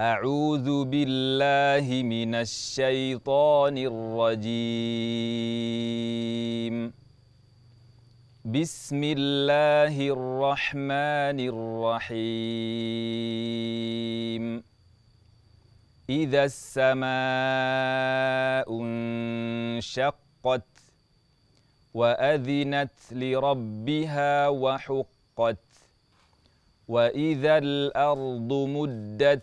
أعوذ بالله من الشيطان الرجيم. بسم الله الرحمن الرحيم. إذا السماء انشقت وأذنت لربها وحقت وإذا الأرض مدت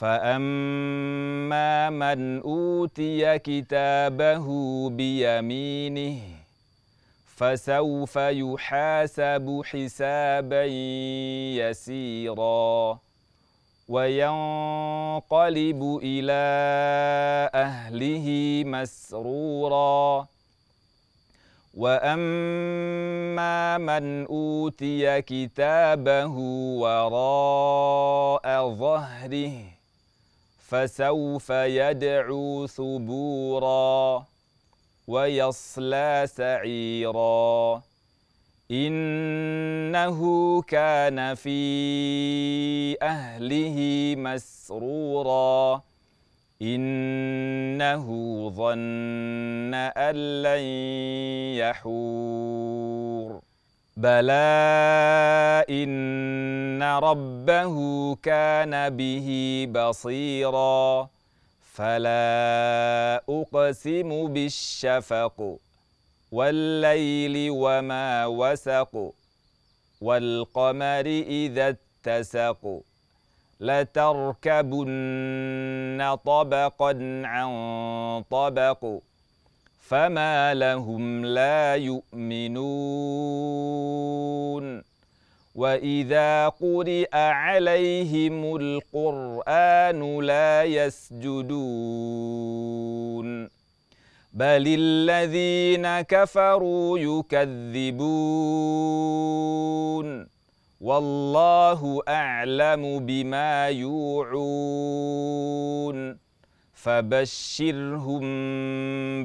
فأما من أوتي كتابه بيمينه فسوف يحاسب حسابا يسيرا وينقلب إلى أهله مسرورا واما من اوتي كتابه وراء ظهره فسوف يدعو ثبورا ويصلى سعيرا. إنه كان في أهله مسرورا. إنه ظن أن لن يحور. بلى ان ربه كان به بصيرا فلا اقسم بالشفق والليل وما وسق والقمر اذا اتسق لتركبن طبقا عن طبق فما لهم لا يؤمنون واذا قرئ عليهم القران لا يسجدون بل الذين كفروا يكذبون والله اعلم بما يوعون فبشرهم